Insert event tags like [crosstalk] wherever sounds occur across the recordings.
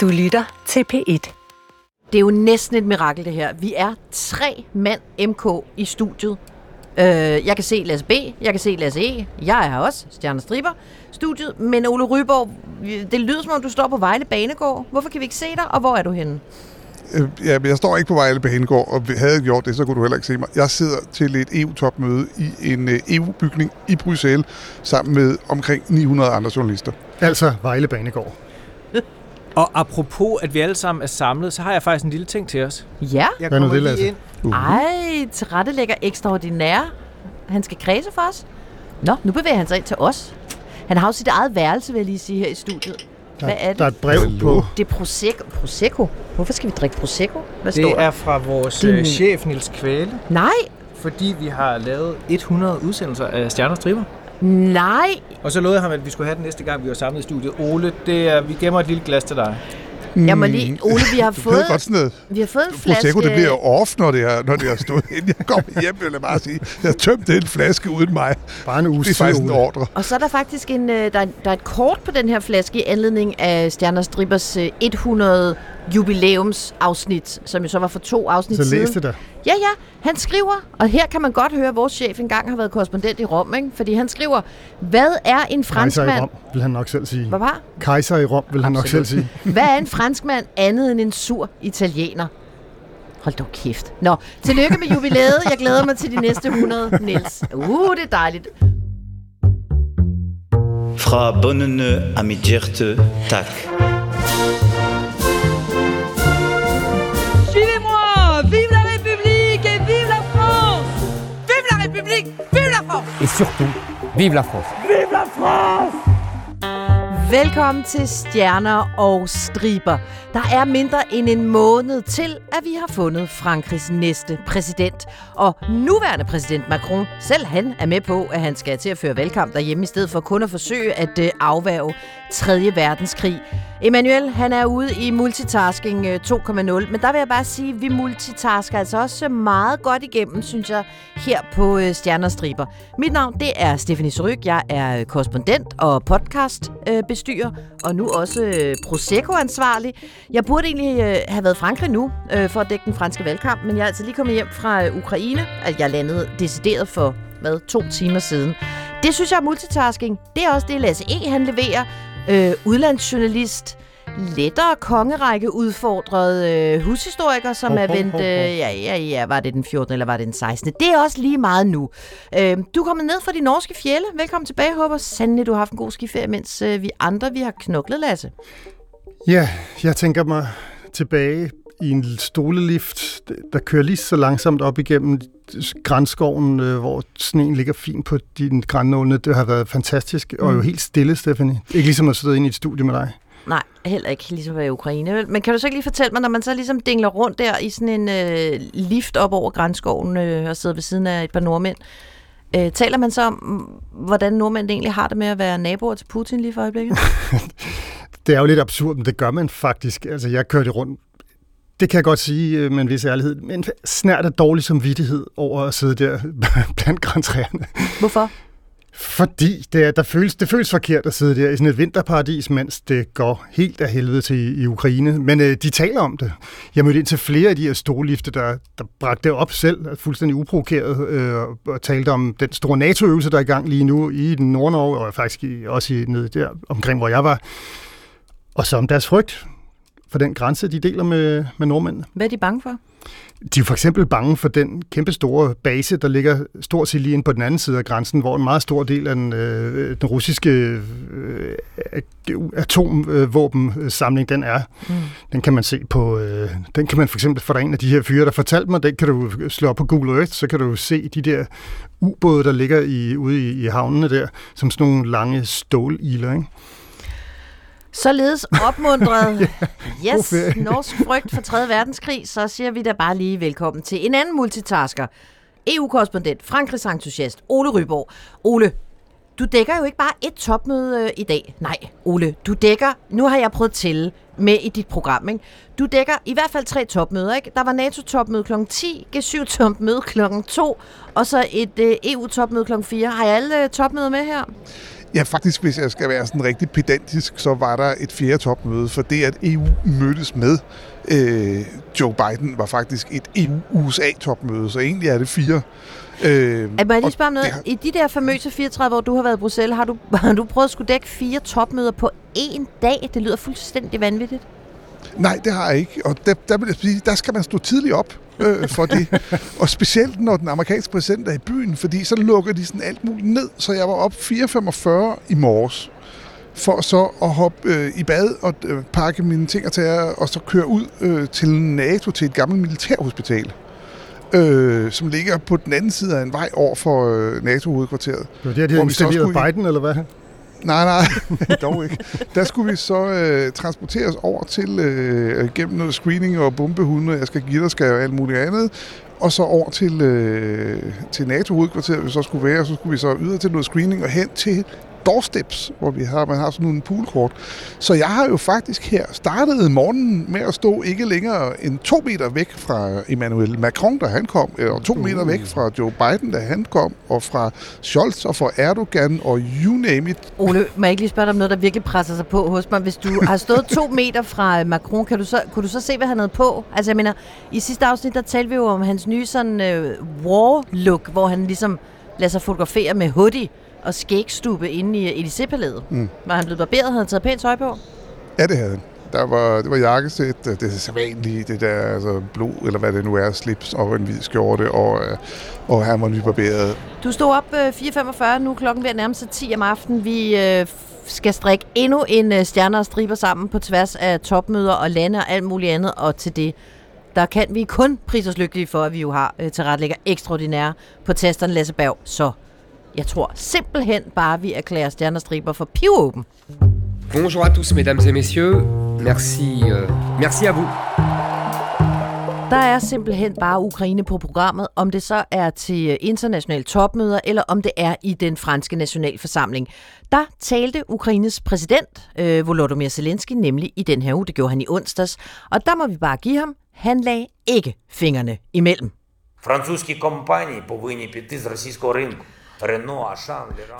Du lytter til P1. Det er jo næsten et mirakel, det her. Vi er tre mand MK i studiet. Øh, jeg kan se Lasse B, jeg kan se Lasse E, jeg er her også, Stjerne Striber, studiet. Men Ole Ryborg, det lyder som om, du står på Vejle Banegård. Hvorfor kan vi ikke se dig, og hvor er du henne? Øh, Ja, men jeg står ikke på Vejle Banegård, og havde jeg gjort det, så kunne du heller ikke se mig. Jeg sidder til et EU-topmøde i en øh, EU-bygning i Bruxelles, sammen med omkring 900 andre journalister. Altså Vejle Banegård. Og apropos, at vi alle sammen er samlet, så har jeg faktisk en lille ting til os. Ja, Jeg kommer det, lige ind. Uh. ej, tilrettelægger ekstraordinær. Han skal kredse for os. Nå, nu bevæger han sig ind til os. Han har jo sit eget værelse, vil jeg lige sige, her i studiet. Hvad er det? Der er et brev på. Det er Prosecco. Prosecco? Hvorfor skal vi drikke Prosecco? Hvad står Det der? er fra vores er øh, chef, Nils Kvæle, Nej, fordi vi har lavet 100 udsendelser af Stjerner Striber. Nej. Og så lovede jeg ham, at vi skulle have den næste gang, vi var samlet i studiet. Ole, det er, vi gemmer et lille glas til dig. Jeg må lige... Ole, vi har [laughs] Du fået, godt sådan noget. vi har fået en flaske... Prosecco, det bliver off, når det er, når det er stået [laughs] ind. Jeg kommer hjem, vil jeg bare sige. Jeg har tømt den flaske uden mig. Bare en uge Det er faktisk en ordre. Og så er der faktisk en, øh, der, er, der er et kort på den her flaske i anledning af Stjerner Stribers øh, 100 jubilæumsafsnit, som jo så var for to afsnit Så siden. læs det da. Ja, ja, han skriver, og her kan man godt høre, at vores chef engang har været korrespondent i Rom, ikke? fordi han skriver, hvad er en Kejser i franskmand... Rom, vil han nok selv sige. Hvad var? Kejser i Rom, vil han nok selv sige. Hvad er en franskmand andet end en sur italiener? Hold dog kæft. Nå, tillykke med jubilæet. Jeg glæder mig til de næste 100, Niels. Uh, det er dejligt. Fra bundene af mit hjerte, tak. Vive la France. Et surtout, vive la France Velkommen til Stjerner og Striber. Der er mindre end en måned til, at vi har fundet Frankrigs næste præsident. Og nuværende præsident Macron, selv han er med på, at han skal til at føre valgkamp derhjemme, i stedet for kun at forsøge at øh, afværge 3. verdenskrig. Emmanuel, han er ude i multitasking øh, 2.0, men der vil jeg bare sige, at vi multitasker altså også meget godt igennem, synes jeg, her på øh, Stjerner og Striber. Mit navn, det er Stephanie Suryk. Jeg er korrespondent og podcast podcastbestyrer, og nu også øh, Prosecco-ansvarlig. Jeg burde egentlig øh, have været i Frankrig nu, øh, for at dække den franske valgkamp, men jeg er altså lige kommet hjem fra øh, Ukraine. at jeg landede decideret for, hvad, to timer siden. Det synes jeg er multitasking. Det er også det, Lasse E. han leverer. Øh, udlandsjournalist, lettere kongerække udfordret øh, hushistoriker, som Hov, er vendt... Øh, ja, ja, ja, var det den 14. eller var det den 16. Det er også lige meget nu. Øh, du er kommet ned fra de norske fjelle. Velkommen tilbage. Håber sandelig, du har haft en god skiferie, mens øh, vi andre vi har knoklet, Lasse. Ja, jeg tænker mig tilbage i en stolelift, der kører lige så langsomt op igennem grænskoven, øh, hvor sneen ligger fint på dine grænnålene. Det har været fantastisk, og jo helt stille, Stephanie. Ikke ligesom at sidde inde i et studie med dig. Nej, heller ikke ligesom i Ukraine. vel? Men kan du så ikke lige fortælle mig, når man så ligesom dingler rundt der i sådan en øh, lift op over grænskoven øh, og sidder ved siden af et par nordmænd, øh, taler man så om, hvordan nordmænd egentlig har det med at være naboer til Putin lige for øjeblikket? [laughs] Det er jo lidt absurd, men det gør man faktisk. Altså, jeg kørte rundt det kan jeg godt sige øh, med en vis ærlighed, men snært af dårlig samvittighed over at sidde der [laughs] blandt græntræerne. Hvorfor? Fordi det, er, der føles, det føles forkert at sidde der i sådan et vinterparadis, mens det går helt af helvede til i, i Ukraine. Men øh, de taler om det. Jeg mødte ind til flere af de her stolifte, der, der bragte det op selv, fuldstændig uprovokeret, øh, og talte om den store NATO-øvelse, der er i gang lige nu i den Nordnorge, og faktisk i, også i, nede der omkring, hvor jeg var. Og så om deres frygt for den grænse, de deler med, med nordmændene. Hvad er de bange for? De er for eksempel bange for den kæmpe store base, der ligger stort set lige inde på den anden side af grænsen, hvor en meget stor del af den, øh, den russiske øh, atomvåbensamling den er. Mm. Den kan man se på, øh, den kan man for eksempel for en af de her fyre, der fortalte mig, den kan du slå op på Google Earth, så kan du se de der ubåde, der ligger i, ude i, i havnene der, som sådan nogle lange ståliler, ikke? Således opmuntret, [laughs] God yes, norsk frygt for 3. verdenskrig, så siger vi da bare lige velkommen til en anden multitasker. EU-korrespondent, Frankrigs entusiast, Ole Ryborg. Ole, du dækker jo ikke bare et topmøde øh, i dag. Nej, Ole, du dækker, nu har jeg prøvet at tælle med i dit program, ikke? Du dækker i hvert fald tre topmøder, ikke? Der var NATO-topmøde kl. 10, G7-topmøde kl. 2, og så et øh, EU-topmøde kl. 4. Har jeg alle øh, topmøder med her? Ja, faktisk, hvis jeg skal være sådan rigtig pedantisk, så var der et fjerde topmøde, for det, at EU mødtes med øh, Joe Biden, var faktisk et EU-USA-topmøde, så egentlig er det fire. Øh, At må jeg lige spørge om noget? har- I de der famøse 34 år, du har været i Bruxelles, har du, [laughs] har du prøvet at skulle dække fire topmøder på én dag? Det lyder fuldstændig vanvittigt. Nej, det har jeg ikke. Og der, der sige, der skal man stå tidligt op øh, for det. og specielt når den amerikanske præsident er i byen, fordi så lukker de sådan alt muligt ned. Så jeg var op 4.45 i morges for så at hoppe øh, i bad og øh, pakke mine ting og tager, og så køre ud øh, til NATO, til et gammelt militærhospital, øh, som ligger på den anden side af en vej over for øh, NATO-hovedkvarteret. Det var der, de havde installeret skulle Biden, eller hvad? Nej, nej, [laughs] dog ikke. Der skulle vi så øh, transporteres over til øh, gennem noget screening og bombehunde, jeg skal give dig, skal og alt muligt andet. Og så over til, øh, til NATO-hovedkvarteret, vi så skulle være, og så skulle vi så yder til noget screening og hen til doorsteps, hvor vi har, man har sådan nogle poolkort. Så jeg har jo faktisk her startet morgenen med at stå ikke længere end to meter væk fra Emmanuel Macron, da han kom, øh, og to meter væk fra Joe Biden, da han kom, og fra Scholz og fra Erdogan og you name it, Ole, må jeg ikke lige spørge dig om noget, der virkelig presser sig på hos mig? Hvis du har stået to [laughs] meter fra øh, Macron, kan du så, kunne du så se, hvad han havde på? Altså jeg mener, i sidste afsnit, der talte vi jo om hans nye sådan øh, war-look, hvor han ligesom lader sig fotografere med hoodie og skægstube inde i Élysée-palæet. Mm. Var han blevet barberet? Havde han taget pænt tøj på? Ja, det havde han. Der var, det var jakkesæt, øh, det er sædvanlige, det der altså blå, eller hvad det nu er, slips og en hvid skjorte, og, øh, og han var nybarberet. Du stod op øh, 4.45, nu er klokken ved at nærme sig 10 om aftenen. Vi øh, skal strikke endnu en øh, stjerner og striber sammen på tværs af topmøder og lande og alt muligt andet. Og til det, der kan vi kun prise os lykkelige for, at vi jo har øh, tilrettelægger ekstraordinære på tasterne Lasse Berg. Så jeg tror simpelthen bare, vi erklærer stjerner og striber for pivåben. Bonjour à tous, mesdames et messieurs. Merci, euh, merci à vous. Der er simpelthen bare Ukraine på programmet, om det så er til øh, internationale topmøder, eller om det er i den franske nationalforsamling. Der talte Ukraines præsident, øh, Volodymyr Zelensky, nemlig i den her uge. Det gjorde han i onsdags. Og der må vi bare give ham, han lagde ikke fingrene imellem. Французькі компанії повинні піти з російського ринку.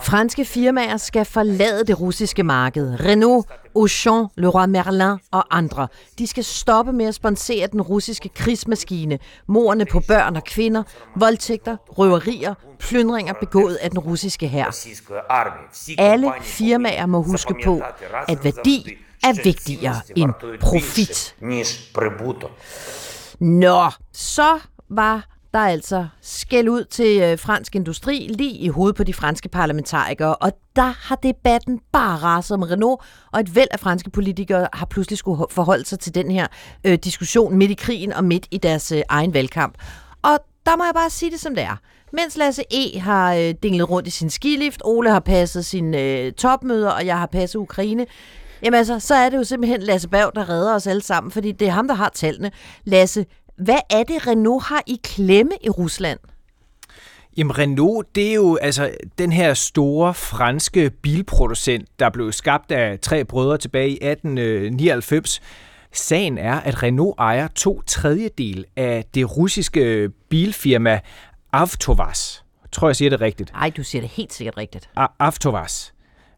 Franske firmaer skal forlade det russiske marked. Renault, Auchan, Leroy Merlin og andre. De skal stoppe med at sponsere den russiske krigsmaskine, morerne på børn og kvinder, voldtægter, røverier, plyndringer begået af den russiske hær. Alle firmaer må huske på, at værdi er vigtigere end profit. Nå, så var der altså skæld ud til øh, fransk industri lige i hovedet på de franske parlamentarikere, og der har debatten bare raset om Renault, og et væld af franske politikere har pludselig skulle forholde sig til den her øh, diskussion midt i krigen og midt i deres øh, egen valgkamp. Og der må jeg bare sige det som det er. Mens Lasse E. har øh, dinglet rundt i sin skilift, Ole har passet sine øh, topmøder, og jeg har passet Ukraine, Jamen altså, så er det jo simpelthen Lasse Bav, der redder os alle sammen, fordi det er ham, der har tallene. Lasse, hvad er det, Renault har i klemme i Rusland? Jamen Renault, det er jo altså den her store franske bilproducent, der blev skabt af tre brødre tilbage i 1899. Sagen er, at Renault ejer to tredjedel af det russiske bilfirma Avtovaz. Jeg tror, jeg siger det rigtigt. Nej, du siger det helt sikkert rigtigt. A- Avtovaz.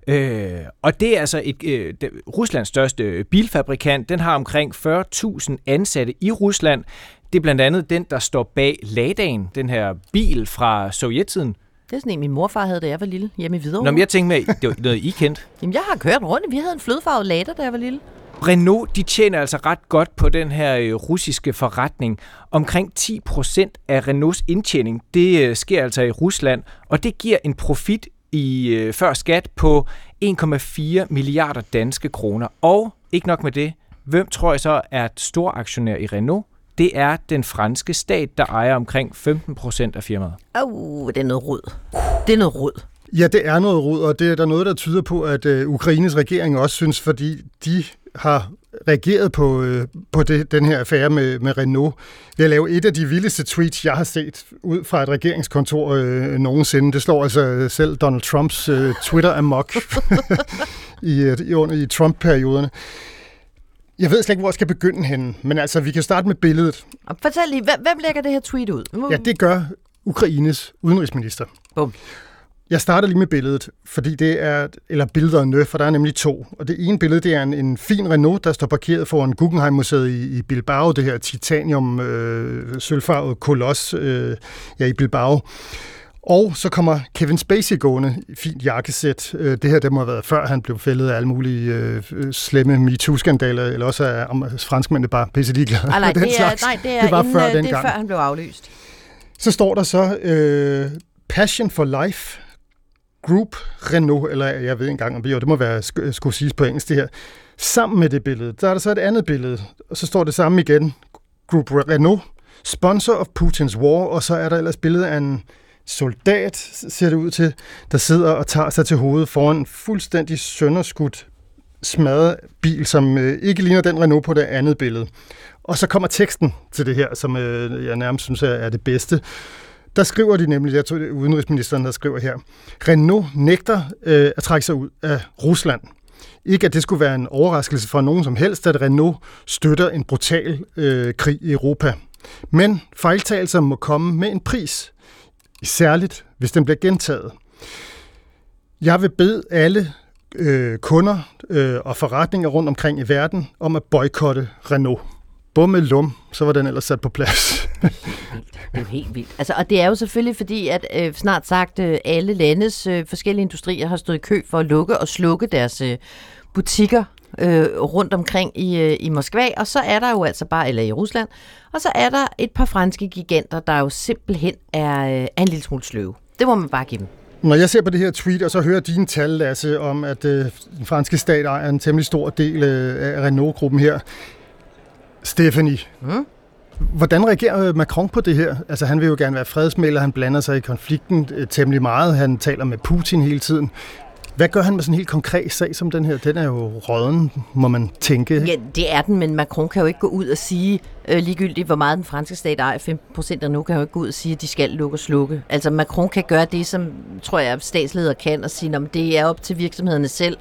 Øh, og det er altså et, øh, det, Ruslands største bilfabrikant. Den har omkring 40.000 ansatte i Rusland. Det er blandt andet den, der står bag Ladaen, den her bil fra sovjettiden. Det er sådan en, min morfar havde, da jeg var lille, hjemme i Hvidovre. Nå, men jeg tænkte med, det var noget, I kendte. [laughs] Jamen, jeg har kørt rundt. Vi havde en flødefarvet lader, da jeg var lille. Renault, de tjener altså ret godt på den her øh, russiske forretning. Omkring 10 procent af Renaults indtjening, det øh, sker altså i Rusland, og det giver en profit i øh, før skat på 1,4 milliarder danske kroner. Og ikke nok med det, hvem tror jeg så er et stor aktionær i Renault? Det er den franske stat, der ejer omkring 15 procent af firmaet. Åh, oh, det er noget rod. Det er noget rod. Ja, det er noget rod, og det er der noget, der tyder på, at øh, Ukraines regering også synes, fordi de har reageret på, øh, på det, den her affære med, med Renault ved at lave et af de vildeste tweets, jeg har set ud fra et regeringskontor øh, nogensinde. Det slår altså selv Donald Trumps øh, Twitter amok [laughs] i, øh, i, under, i Trump-perioderne. Jeg ved slet ikke, hvor jeg skal begynde henne, men altså, vi kan starte med billedet. Og fortæl lige, hvem, hvem lægger det her tweet ud? Ja, det gør Ukraines udenrigsminister. Bum. Jeg starter lige med billedet, fordi det er, eller billederne, for der er nemlig to. Og det ene billede, det er en, en fin Renault, der står parkeret foran Guggenheim-museet i, i Bilbao, det her titanium øh, sølvfarvet koloss øh, ja, i Bilbao. Og så kommer Kevin Spacey gående i fint jakkesæt. Øh, det her, det må have været før han blev fældet af alle mulige øh, slemme MeToo-skandaler, eller også er franskmændene bare pisse ligeglade. Nej, nej, det er, nej, det er, det var inden, før øh, den det er gang. før han blev aflyst. Så står der så øh, Passion for Life Group Renault, eller jeg ved engang, om det, jo, det må være sk- skulle siges på engelsk det her. Sammen med det billede, der er der så et andet billede, og så står det samme igen. Group Renault, sponsor of Putins war, og så er der ellers billede af en soldat, ser det ud til, der sidder og tager sig til hovedet foran en fuldstændig sønderskudt smadret bil, som øh, ikke ligner den Renault på det andet billede. Og så kommer teksten til det her, som øh, jeg nærmest synes er, det bedste. Der skriver de nemlig, jeg tror det er udenrigsministeren, der skriver her, Renault nægter øh, at trække sig ud af Rusland. Ikke at det skulle være en overraskelse for nogen som helst, at Renault støtter en brutal øh, krig i Europa. Men fejltagelser må komme med en pris, særligt hvis den bliver gentaget. Jeg vil bede alle øh, kunder øh, og forretninger rundt omkring i verden om at boykotte Renault. Bumme lum, så var den ellers sat på plads. Det er jo helt vildt. Altså, og det er jo selvfølgelig fordi, at øh, snart sagt øh, alle landes øh, forskellige industrier har stået i kø for at lukke og slukke deres øh, butikker øh, rundt omkring i, øh, i Moskva, og så er der jo altså bare, eller i Rusland, og så er der et par franske giganter, der jo simpelthen er, øh, er en lille smule sløve. Det må man bare give dem. Når jeg ser på det her tweet, og så hører dine tal, Lasse, om at øh, den franske stat ejer en temmelig stor del øh, af Renault-gruppen her. Stephanie, Mm. hvordan reagerer øh, Macron på det her? Altså, han vil jo gerne være fredsmælder, han blander sig i konflikten øh, temmelig meget, han taler med Putin hele tiden. Hvad gør han med sådan en helt konkret sag som den her? Den er jo råden, må man tænke. Ja, det er den, men Macron kan jo ikke gå ud og sige, øh, ligegyldigt hvor meget den franske stat ejer, 15 procent af nu, kan jo ikke gå ud og sige, at de skal lukke og slukke. Altså Macron kan gøre det, som tror jeg statsleder kan, og sige, at det er op til virksomhederne selv.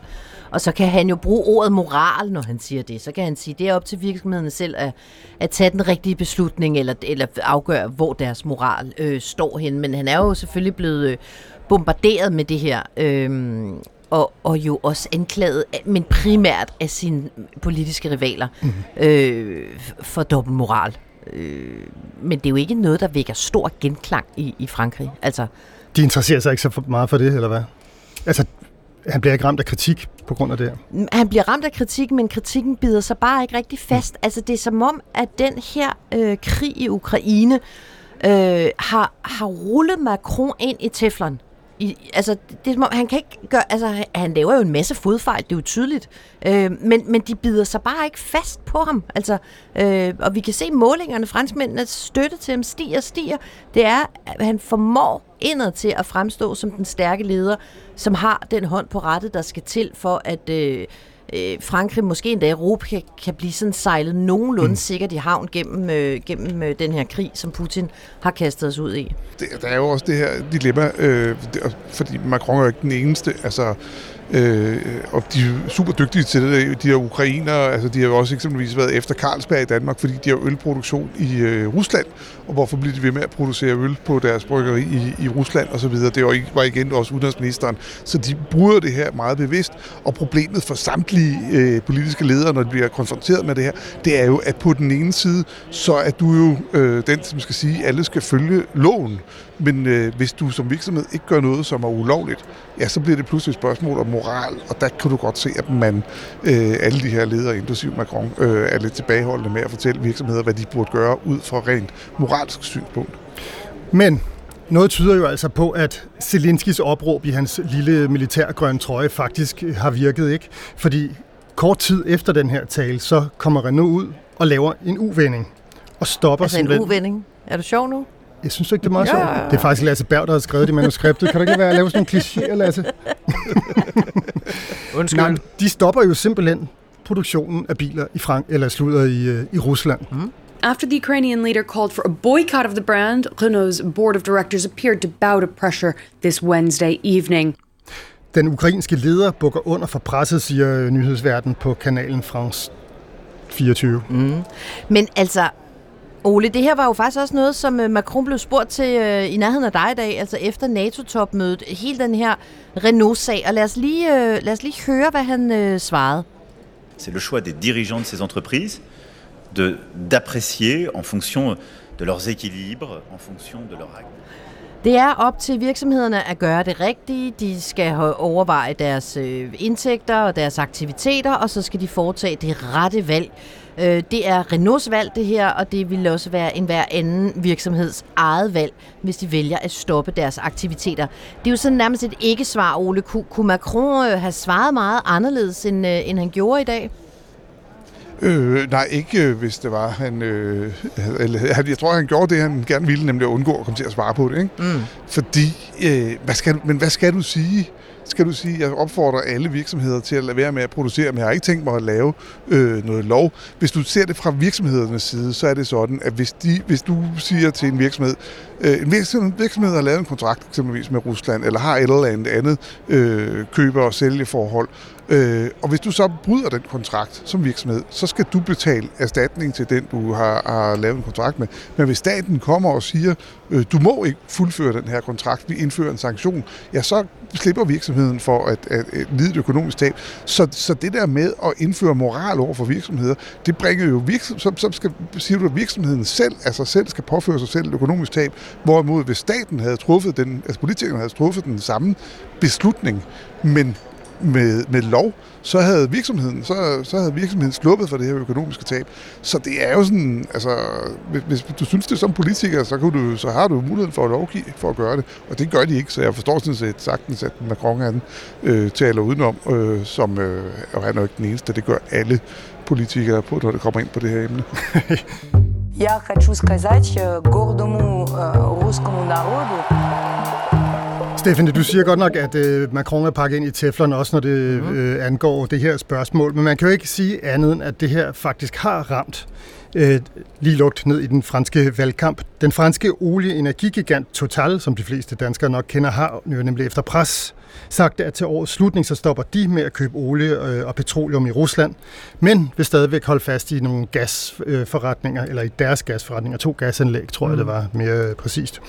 Og så kan han jo bruge ordet moral, når han siger det. Så kan han sige, at det er op til virksomhederne selv at, at tage den rigtige beslutning, eller, eller afgøre, hvor deres moral øh, står hen. Men han er jo selvfølgelig blevet øh, bombarderet med det her. Øh, og, og jo også anklaget, men primært af sine politiske rivaler, mm. øh, for dobbeltmoral. Øh, men det er jo ikke noget, der vækker stor genklang i, i Frankrig. Altså, De interesserer sig ikke så meget for det, eller hvad? Altså, han bliver ikke ramt af kritik på grund af det her. han bliver ramt af kritik, men kritikken bider sig bare ikke rigtig fast. Altså, det er som om, at den her øh, krig i Ukraine øh, har, har rullet Macron ind i teflon. I, altså, det er som om, han kan ikke gøre, altså, han- laver jo en masse fodfejl, det er jo tydeligt. Øh, men, men de bider sig bare ikke fast på ham. Altså, øh, og vi kan se målingerne, franskmændenes støtte til ham stiger og stiger. Det er, at han formår indad til at fremstå som den stærke leder, som har den hånd på rette, der skal til for, at øh, øh, Frankrig, måske endda Europa, kan, kan blive sådan sejlet nogenlunde mm. sikkert i havn gennem, øh, gennem øh, den her krig, som Putin har kastet os ud i. det, der er jo også det her dilemma, øh, det, fordi Macron er jo ikke den eneste, altså, øh, og de er super dygtige til det, de her ukrainere, altså de har jo også eksempelvis været efter Carlsberg i Danmark, fordi de har ølproduktion i øh, Rusland, og hvorfor bliver de ved med at producere øl på deres bryggeri i, i Rusland og så videre. Det var, ikke, var igen også udenrigsministeren. Så de bruger det her meget bevidst, og problemet for samtlige øh, politiske ledere, når de bliver konfronteret med det her, det er jo, at på den ene side, så er du jo øh, den, som skal sige, at alle skal følge loven, men øh, hvis du som virksomhed ikke gør noget, som er ulovligt, ja, så bliver det pludselig et spørgsmål om moral, og der kan du godt se, at man, øh, alle de her ledere, inklusive Macron, øh, er lidt tilbageholdende med at fortælle virksomheder, hvad de burde gøre ud fra rent moralsk synspunkt. Men noget tyder jo altså på, at Zelenskis opråb i hans lille militærgrønne trøje faktisk har virket, ikke? Fordi kort tid efter den her tale, så kommer Renault ud og laver en uvending og stopper Altså en uvending. Er du sjov nu? Jeg synes ikke, det er meget Ja, sjovt? Det er faktisk Lasse Berg, der har skrevet det i manuskriptet. Kan du ikke være at lave sådan nogle klichéer, Lasse? [laughs] Undskyld. Nej, de stopper jo simpelthen produktionen af biler i Frank eller slutter i, øh, i Rusland. Mm. After the Ukrainian leader called for a boycott of the brand, Renault's board of directors appeared to bow to pressure this Wednesday evening. Den ukrainske leder bukker under for presset, siger øh, nyhedsverden på kanalen France 24. Mm. Men altså, Ole, det her var jo faktisk også noget, som øh, Macron blev spurgt til øh, i nærheden af dig i dag, altså efter NATO-topmødet, hele den her Renault-sag. Og lad os lige, øh, lad os lige høre, hvad han øh, svarede. C'est le choix des dirigeants de ces entreprises d'apprécier en fonction de leurs équilibres, en fonction de leur acte. Det er op til virksomhederne at gøre det rigtige. De skal overveje deres øh, indtægter og deres aktiviteter, og så skal de foretage det rette valg. Øh, det er Renaults valg det her, og det vil også være en hver anden virksomheds eget valg, hvis de vælger at stoppe deres aktiviteter. Det er jo sådan nærmest et ikke-svar, Ole. Kunne Macron øh, have svaret meget anderledes, end, end han gjorde i dag? Øh, nej, ikke øh, hvis det var han... Øh, eller, jeg tror, han gjorde det, han gerne ville, nemlig at undgå at komme til at svare på det. Ikke? Mm. Fordi, øh, hvad skal, men hvad skal du sige? Skal du sige, jeg opfordrer alle virksomheder til at lade være med at producere, men jeg har ikke tænkt mig at lave øh, noget lov. Hvis du ser det fra virksomhedernes side, så er det sådan, at hvis, de, hvis du siger til en virksomhed, øh, en virksomhed, virksomhed har lavet en kontrakt eksempelvis med Rusland, eller har et eller andet andet øh, køber- og sælgeforhold, Øh, og hvis du så bryder den kontrakt som virksomhed, så skal du betale erstatning til den, du har, har lavet en kontrakt med. Men hvis staten kommer og siger, øh, du må ikke fuldføre den her kontrakt, vi indfører en sanktion, ja, så slipper virksomheden for at, at, at lide et økonomisk tab. Så, så det der med at indføre moral over for virksomheder, det bringer jo virksomheden, så, så skal, siger du, at virksomheden selv, altså selv skal påføre sig selv et økonomisk tab, hvorimod hvis staten havde truffet den, altså politikerne havde truffet den samme beslutning, men med, med lov, så havde virksomheden, så, så havde virksomheden sluppet for det her økonomiske tab. Så det er jo sådan, altså, hvis, hvis du synes det som politiker, så, kan du, så har du muligheden for at lovgive for at gøre det. Og det gør de ikke, så jeg forstår sådan set sagtens, at Macron han øh, taler udenom, øh, som, øh, og han er jo ikke den eneste, det gør alle politikere på, når det kommer ind på det her emne. [laughs] Я хочу сказать гордому русскому народу, Stefan, du siger godt nok, at øh, Macron er pakket ind i teflon, også når det mm. øh, angår det her spørgsmål. Men man kan jo ikke sige andet end, at det her faktisk har ramt øh, lige lugt ned i den franske valgkamp. Den franske olie-energigigant Total, som de fleste danskere nok kender, har jo nemlig efter pres sagt, at til årets slutning, så stopper de med at købe olie øh, og petroleum i Rusland, men vil stadigvæk holde fast i nogle gasforretninger, eller i deres gasforretninger, to gasanlæg, tror jeg det var mere præcist.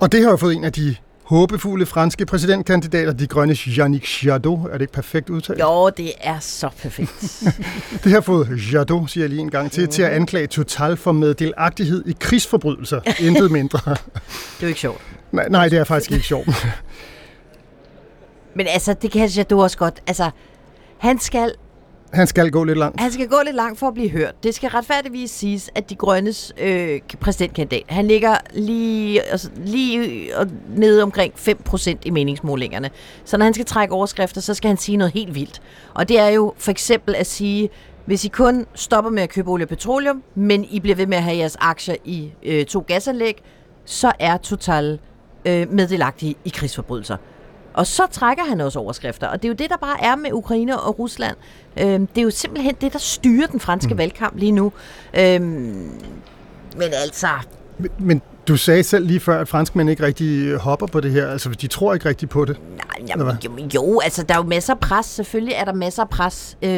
Og det har jo fået en af de håbefulde franske præsidentkandidater, de grønne Yannick Jadot. Er det ikke perfekt udtalt? Jo, det er så perfekt. [laughs] det har fået Jadot, siger jeg lige en gang til, mm. til at anklage Total for meddelagtighed i krigsforbrydelser. [laughs] Intet mindre. det er jo ikke sjovt. Nej, nej, det er faktisk ikke sjovt. Men altså, det kan Jadot også godt. Altså, han skal han skal gå lidt langt. Han skal gå lidt langt for at blive hørt. Det skal retfærdigvis siges, at de grønnes øh, præsidentkandidat, han ligger lige, altså, lige øh, nede omkring 5% i meningsmålingerne. Så når han skal trække overskrifter, så skal han sige noget helt vildt. Og det er jo for eksempel at sige, hvis I kun stopper med at købe olie og petroleum, men I bliver ved med at have jeres aktier i øh, to gasanlæg, så er Total øh, meddelagtige i krigsforbrydelser. Og så trækker han også overskrifter. Og det er jo det, der bare er med Ukraine og Rusland. Øhm, det er jo simpelthen det, der styrer den franske mm. valgkamp lige nu. Øhm, men altså... Men, men du sagde selv lige før, at franskmænd ikke rigtig hopper på det her. Altså, de tror ikke rigtig på det. Nej, jamen, jo, jo, altså, der er jo masser af pres. Selvfølgelig er der masser af pres øh,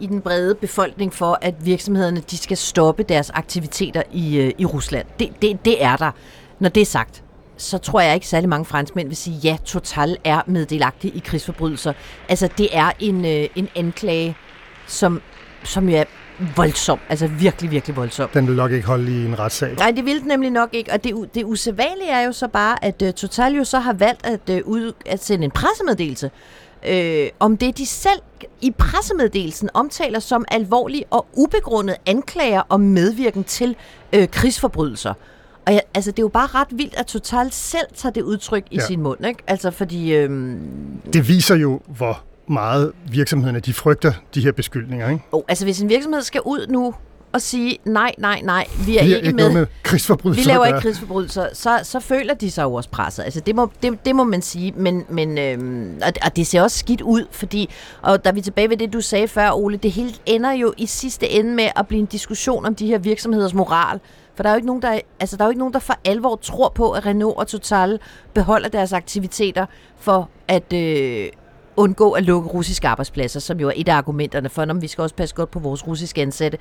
i den brede befolkning for, at virksomhederne de skal stoppe deres aktiviteter i, øh, i Rusland. Det, det, det er der. Når det er sagt, så tror jeg ikke særlig mange franskmænd vil sige, ja, Total er meddelagtig i krigsforbrydelser. Altså, det er en, øh, en anklage, som, som er voldsom. Altså virkelig, virkelig voldsom. Den vil nok ikke holde i en retssag. Nej, det vil den nemlig nok ikke. Og det, det usædvanlige er jo så bare, at uh, Total jo så har valgt at, uh, ud, at sende en pressemeddelelse øh, om det, de selv i pressemeddelelsen omtaler som alvorlige og ubegrundede anklager om medvirken til øh, krigsforbrydelser. Og jeg, altså, det er jo bare ret vildt, at Total selv tager det udtryk i ja. sin mund, ikke? Altså, fordi... Øhm... Det viser jo, hvor meget virksomhederne de frygter de her beskyldninger, ikke? Oh, altså, hvis en virksomhed skal ud nu og sige, nej, nej, nej, vi er, vi er ikke, med, med krigsforbrydelser. Vi laver ikke krigsforbrydelser, så, så føler de sig jo også presset. Altså, det må, det, det må man sige, men, men øhm, og, og det ser også skidt ud, fordi, og vi er tilbage ved det, du sagde før, Ole, det hele ender jo i sidste ende med at blive en diskussion om de her virksomheders moral, for der er jo ikke nogen, der, altså, der, er jo ikke nogen, der for alvor tror på, at Renault og Total beholder deres aktiviteter for at øh, undgå at lukke russiske arbejdspladser, som jo er et af argumenterne for, om vi skal også passe godt på vores russiske ansatte.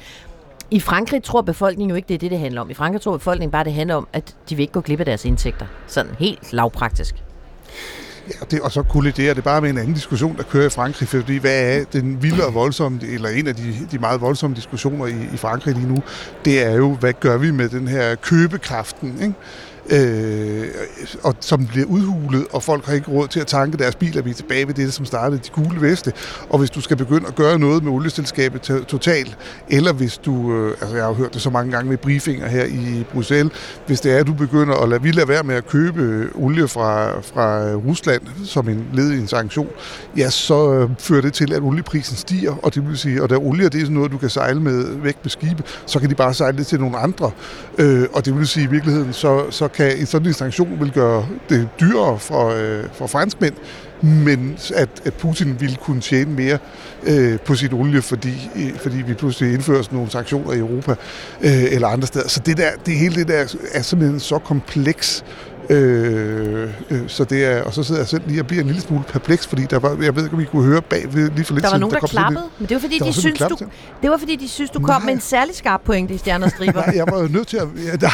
I Frankrig tror befolkningen jo ikke, det er det, det handler om. I Frankrig tror befolkningen bare, det handler om, at de vil ikke gå glip af deres indtægter. Sådan helt lavpraktisk. Ja, og, det, og så kolliderer det bare med en anden diskussion, der kører i Frankrig, fordi hvad er den vilde og voldsomme, eller en af de, de meget voldsomme diskussioner i, i Frankrig lige nu, det er jo, hvad gør vi med den her købekraften, ikke? Øh, og som bliver udhulet, og folk har ikke råd til at tanke deres biler. Vi er tilbage ved det, som startede de gule veste. Og hvis du skal begynde at gøre noget med olieselskabet totalt, eller hvis du, øh, altså jeg har hørt det så mange gange med briefinger her i Bruxelles, hvis det er, at du begynder at lade, vi lade være med at købe olie fra, fra Rusland som en led i en sanktion, ja, så øh, fører det til, at olieprisen stiger, og det vil sige, og der olie det er sådan noget, du kan sejle med væk med skibe, så kan de bare sejle det til nogle andre. Øh, og det vil sige, i virkeligheden, så, så kan en sådan en sanktion vil gøre det dyrere for, øh, for franskmænd, men at, at Putin ville kunne tjene mere øh, på sit olie, fordi, øh, fordi vi pludselig indfører sådan nogle sanktioner i Europa øh, eller andre steder. Så det, der, det hele det der er simpelthen så kompleks Øh, øh, så det er, og så sidder jeg selv lige og bliver en lille smule perpleks, fordi der var, jeg ved ikke, om I kunne høre bag ved, lige for lidt Der var siden, nogen, der, der klappede, men det var fordi, de synes, du, det var fordi, de synes, du kom med en særlig skarp pointe i Stjerner Striber. [laughs] nej, jeg var nødt til at, ja, nej,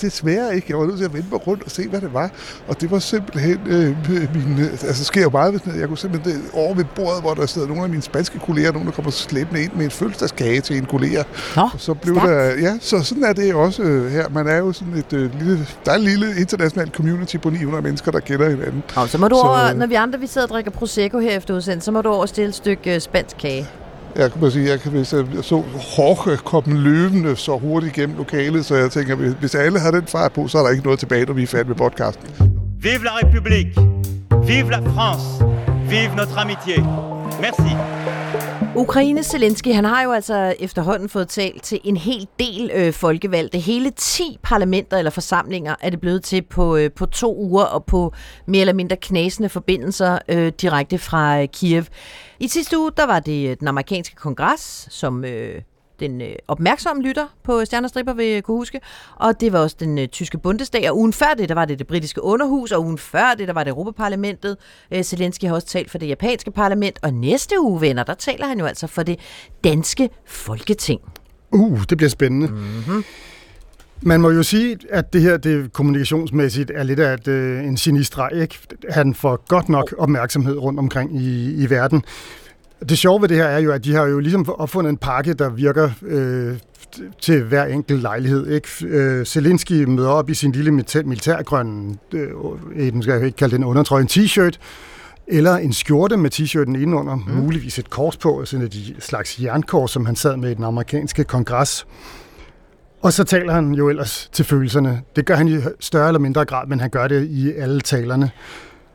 det, svære ikke. Jeg var nødt til at vende mig rundt og se, hvad det var. Og det var simpelthen øh, min, altså det sker jo meget, jeg kunne simpelthen det, over ved bordet, hvor der sidder nogle af mine spanske kolleger, nogen, der kommer slæbende ind med en fødselsdagskage til en kollega. Nå, og så blev der, ja, så sådan er det også øh, her. Man er jo sådan et øh, lille, der er en lille international community på 900 mennesker, der kender hinanden. Og så må du så, over, når vi andre vi sidder og drikker Prosecco her efter udsendt, så må du over stille et stykke øh, spansk kage. Jeg kan bare sige, jeg kan, hvis jeg så Jorge kom løbende så hurtigt igennem lokalet, så jeg tænker, hvis alle har den fart på, så er der ikke noget tilbage, når vi er færdige med podcasten. Vive la République! Vive la France! Vive notre amitié! Merci! Ukraine Zelensky, han har jo altså efterhånden fået talt til en hel del øh, folkevalgte. Hele 10 parlamenter eller forsamlinger er det blevet til på, øh, på to uger og på mere eller mindre knasende forbindelser øh, direkte fra øh, Kiev. I sidste uge, der var det den amerikanske kongres, som øh, den øh, opmærksomme lytter på Stjernestripper vil kunne huske. Og det var også den øh, tyske Bundesdag, og ugen før det, der var det det britiske underhus, og ugen før det, der var det Europaparlamentet. Øh, Zelensky har også talt for det japanske parlament, og næste uge, venner, der taler han jo altså for det danske folketing. Uh, det bliver spændende. Mm-hmm. Man må jo sige, at det her det kommunikationsmæssigt er lidt af et, øh, en genistreg. Ikke? Han får godt nok opmærksomhed rundt omkring i, i verden. Det sjove ved det her er jo, at de har jo ligesom opfundet en pakke, der virker øh, til hver enkelt lejlighed. Ikke? Øh, Zelensky møder op i sin lille militærgrønne, øh, den skal jeg ikke kalde den undertrøje, en t-shirt, eller en skjorte med t-shirten indenunder, mm. muligvis et kors på, sådan et slags jernkors, som han sad med i den amerikanske kongres. Og så taler han jo ellers til følelserne. Det gør han i større eller mindre grad, men han gør det i alle talerne.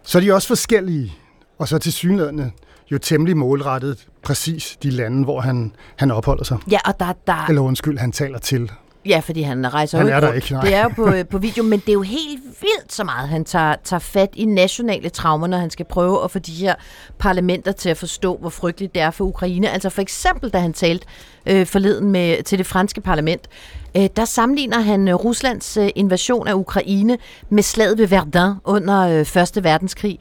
Så er de også forskellige, og så til synlædende jo temmelig målrettet præcis de lande, hvor han, han opholder sig. Ja, og der, der... Eller undskyld, han taler til. Ja, fordi han rejser han er der ikke, nej. Det er jo på, på video, men det er jo helt vildt så meget, han tager, tager fat i nationale traumer, når han skal prøve at få de her parlamenter til at forstå, hvor frygteligt det er for Ukraine. Altså for eksempel, da han talte øh, forleden med, til det franske parlament, øh, der sammenligner han øh, Ruslands øh, invasion af Ukraine med slaget ved Verdun under øh, Første Verdenskrig.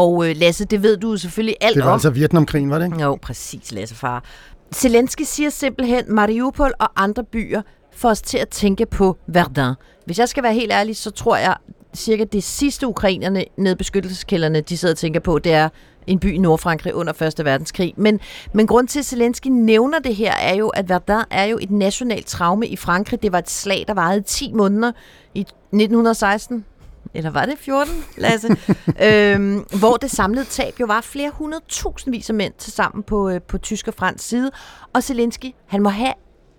Og øh, Lasse, det ved du selvfølgelig alt om. Det var om. altså Vietnamkrigen, var det ikke? Jo, præcis, Lasse far. Zelensky siger simpelthen, Mariupol og andre byer får os til at tænke på Verdun. Hvis jeg skal være helt ærlig, så tror jeg cirka det sidste ukrainerne nede beskyttelseskælderne, de sidder og tænker på, det er en by i Nordfrankrig under 1. verdenskrig. Men, men grund til, at Zelensky nævner det her, er jo, at Verdun er jo et nationalt traume i Frankrig. Det var et slag, der varede 10 måneder i 1916 eller var det 14, Lasse? [laughs] øhm, hvor det samlede tab jo var flere hundredtusindvis af mænd til sammen på, øh, på tysk og fransk side. Og Zelensky, han må have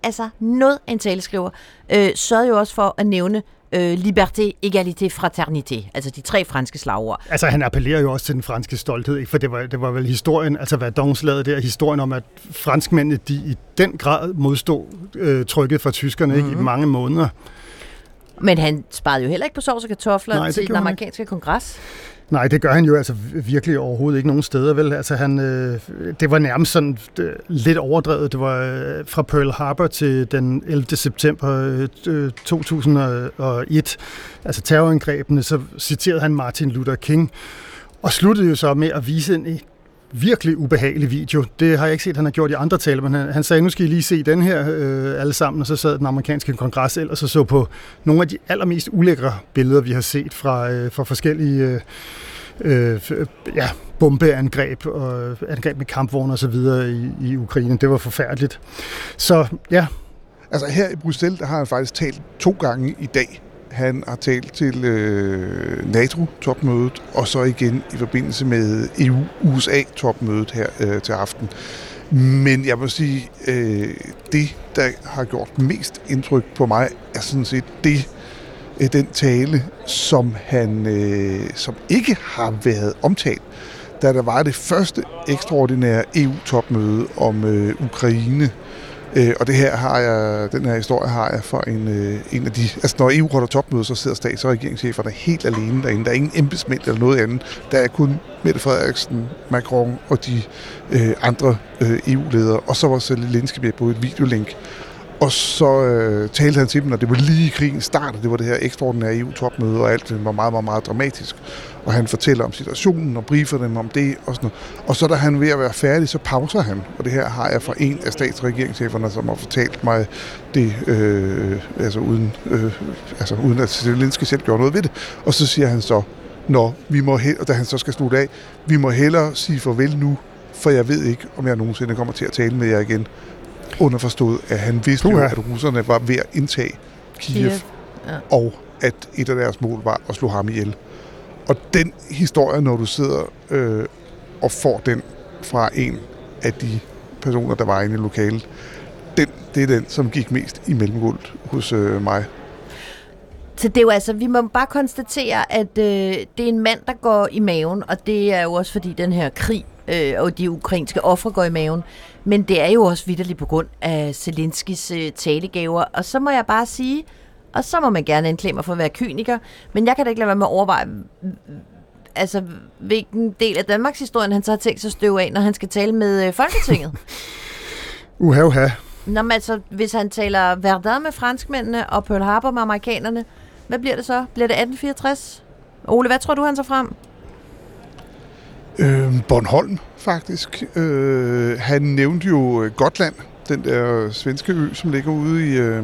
altså noget af en taleskriver, øh, sørgede jo også for at nævne øh, liberté, égalité, fraternité, altså de tre franske slagord. Altså han appellerer jo også til den franske stolthed, ikke? for det var, det var vel historien, altså hvad Verdunslaget der, historien om, at franskmændene de i den grad modstod øh, trykket fra tyskerne mm-hmm. ikke, i mhm. mange måneder. Men han sparede jo heller ikke på sovs og kartofler Nej, til den amerikanske kongres. Nej, det gør han jo altså virkelig overhovedet ikke nogen steder, vel? Altså han, øh, det var nærmest sådan øh, lidt overdrevet. Det var øh, fra Pearl Harbor til den 11. september øh, 2001, altså terrorangrebene, så citerede han Martin Luther King, og sluttede jo så med at vise en virkelig ubehagelig video. Det har jeg ikke set, han har gjort i andre taler, men han, han sagde, nu skal I lige se den her øh, alle sammen, og så sad den amerikanske kongres ellers og så på nogle af de allermest ulækre billeder, vi har set fra, øh, fra forskellige øh, øh, ja, bombeangreb og angreb med kampvogne og så videre i, i Ukraine. Det var forfærdeligt. Så ja. Altså her i Bruxelles, der har han faktisk talt to gange i dag han har talt til øh, NATO-topmødet, og så igen i forbindelse med EU-USA-topmødet her øh, til aften. Men jeg må sige, øh, det, der har gjort mest indtryk på mig, er sådan set det, øh, den tale, som han øh, som ikke har været omtalt, da der var det første ekstraordinære EU-topmøde om øh, Ukraine Øh, og det her har jeg, den her historie har jeg for en, øh, en af de... Altså når EU holder topmøde, så sidder stats- og regeringscheferne helt alene derinde. Der er ingen embedsmænd eller noget andet. Der er kun Mette Frederiksen, Macron og de øh, andre øh, EU-ledere. Og så var Zelensky med på et videolink. Og så øh, talte han til dem, og det var lige krigen og Det var det her ekstraordinære EU-topmøde, og alt var meget, meget, meget dramatisk. Og han fortæller om situationen og briefer dem om det og sådan noget. Og så da han er ved at være færdig, så pauser han. Og det her har jeg fra en af stats- og regeringscheferne, som har fortalt mig det, øh, altså, uden, øh, altså uden at Zelensky selv gjorde noget ved det. Og så siger han så, når vi må og da han så skal slutte af, vi må hellere sige farvel nu, for jeg ved ikke, om jeg nogensinde kommer til at tale med jer igen underforstået, at han vidste jo, at russerne var ved at indtage Kiev, Kiev. Ja. og at et af deres mål var at slå ham ihjel. Og den historie, når du sidder øh, og får den fra en af de personer, der var inde i lokalet, den, det er den, som gik mest i mellemgulvet hos øh, mig. Så det er jo altså, vi må bare konstatere, at øh, det er en mand, der går i maven, og det er jo også fordi den her krig øh, og de ukrainske ofre går i maven. Men det er jo også vidderligt på grund af Zelenskis øh, talegaver. Og så må jeg bare sige, og så må man gerne anklage mig for at være kyniker, men jeg kan da ikke lade være med at overveje, altså, hvilken del af Danmarks historie han så har tænkt sig at støve af, når han skal tale med øh, Folketinget. [laughs] uha, uha. Nå, men altså, hvis han taler Verdun med franskmændene og Pearl Harbor med amerikanerne, hvad bliver det så? Bliver det 1864? Ole, hvad tror du, han så frem? Øh, Bornholm, faktisk. Øh, han nævnte jo øh, Gotland, den der svenske ø, som ligger ude i, øh,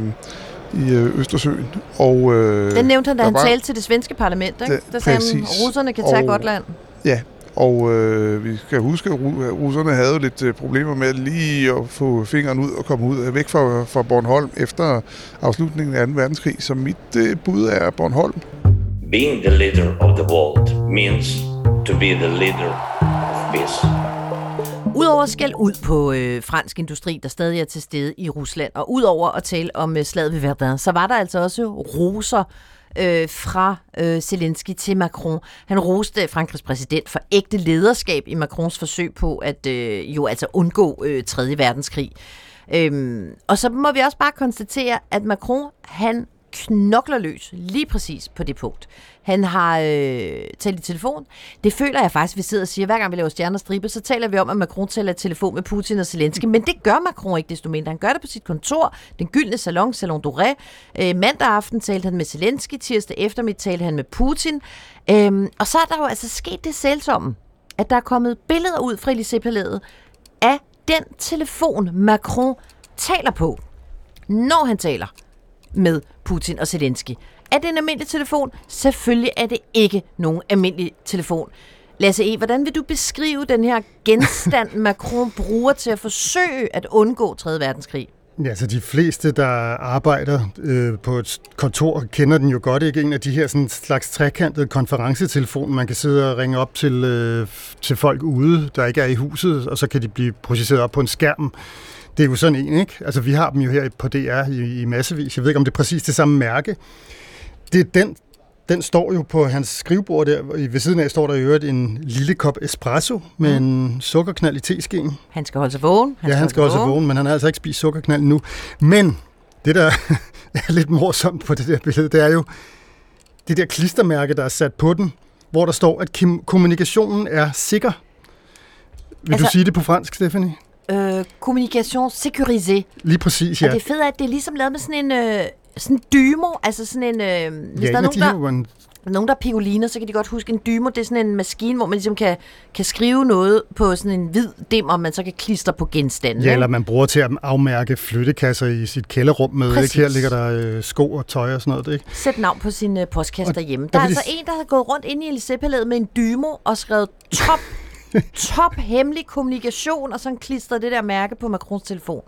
i øh, Østersøen. Og, øh, den nævnte han, da han var, talte til det svenske parlament, ikke? Der, der sagde han, russerne kan tage og, Gotland. Ja, og øh, vi skal huske, at russerne havde jo lidt øh, problemer med lige at få fingeren ud og komme ud væk fra, fra Bornholm efter afslutningen af 2. verdenskrig. Så mit øh, bud er Bornholm. Being the leader of the world means to be the leader of peace. Udover skæld ud på øh, fransk industri, der stadig er til stede i Rusland, og udover at tale om øh, slaget ved Verdun, så var der altså også roser øh, fra øh, Zelensky til Macron. Han roste Frankrigs præsident for ægte lederskab i Macrons forsøg på at øh, jo altså undgå øh, 3. verdenskrig. Øhm, og så må vi også bare konstatere, at Macron, han knokler løs lige præcis på det punkt. Han har øh, talt i telefon. Det føler jeg faktisk, vi sidder og siger, hver gang vi laver stjerner stribe, så taler vi om, at Macron taler i telefon med Putin og Zelensky, men det gør Macron ikke desto mindre. Han gør det på sit kontor, den gyldne salon, Salon Doré. Øh, mandag aften talte han med Zelensky, tirsdag eftermiddag talte han med Putin. Øh, og så er der jo altså sket det selvsomme, at der er kommet billeder ud fra Elysée-palæet af den telefon, Macron taler på, når han taler med Putin og Zelensky. Er det en almindelig telefon? Selvfølgelig er det ikke nogen almindelig telefon. Lasse E., hvordan vil du beskrive den her genstand, [laughs] Macron bruger til at forsøge at undgå 3. verdenskrig? Ja, så de fleste, der arbejder øh, på et kontor, kender den jo godt. Ikke en af de her sådan, slags trekantede konferencetelefoner, man kan sidde og ringe op til, øh, til folk ude, der ikke er i huset, og så kan de blive projiceret op på en skærm. Det er jo sådan en, ikke? Altså, vi har dem jo her på DR i, i massevis. Jeg ved ikke, om det er præcis det samme mærke. Det er den, den står jo på hans skrivebord der. Ved siden af står der i øvrigt en lille kop espresso med mm. en sukkerknald i teskeen. Han skal holde sig vågen. Han ja, han skal holde sig vågen, men han har altså ikke spist sukkerknald nu. Men det, der [laughs] er lidt morsomt på det der billede, det er jo det der klistermærke, der er sat på den, hvor der står, at kommunikationen er sikker. Vil altså, du sige det på fransk, Stephanie? Øh, kommunikation sécurisée. Lige præcis, ja. Og det fede er, at det er ligesom lavet med sådan en øh, sådan dymo, altså sådan en... Øh, hvis ja, der er nogen, der... nogen, der er pigoliner, så kan de godt huske en dymo. Det er sådan en maskine, hvor man ligesom kan, kan skrive noget på sådan en hvid dimmer, man så kan klistre på genstanden. Ja, ikke? eller man bruger til at afmærke flyttekasser i sit kælderrum med. Præcis. Ikke? Her ligger der øh, sko og tøj og sådan noget. Ikke? Sæt navn på sin øh, postkasse Og derhjemme. der er vil de altså en, der har gået rundt inde i Elisabeth med en dymo og skrevet top, top hemmelig kommunikation, og så klistret det der mærke på Macrons telefon.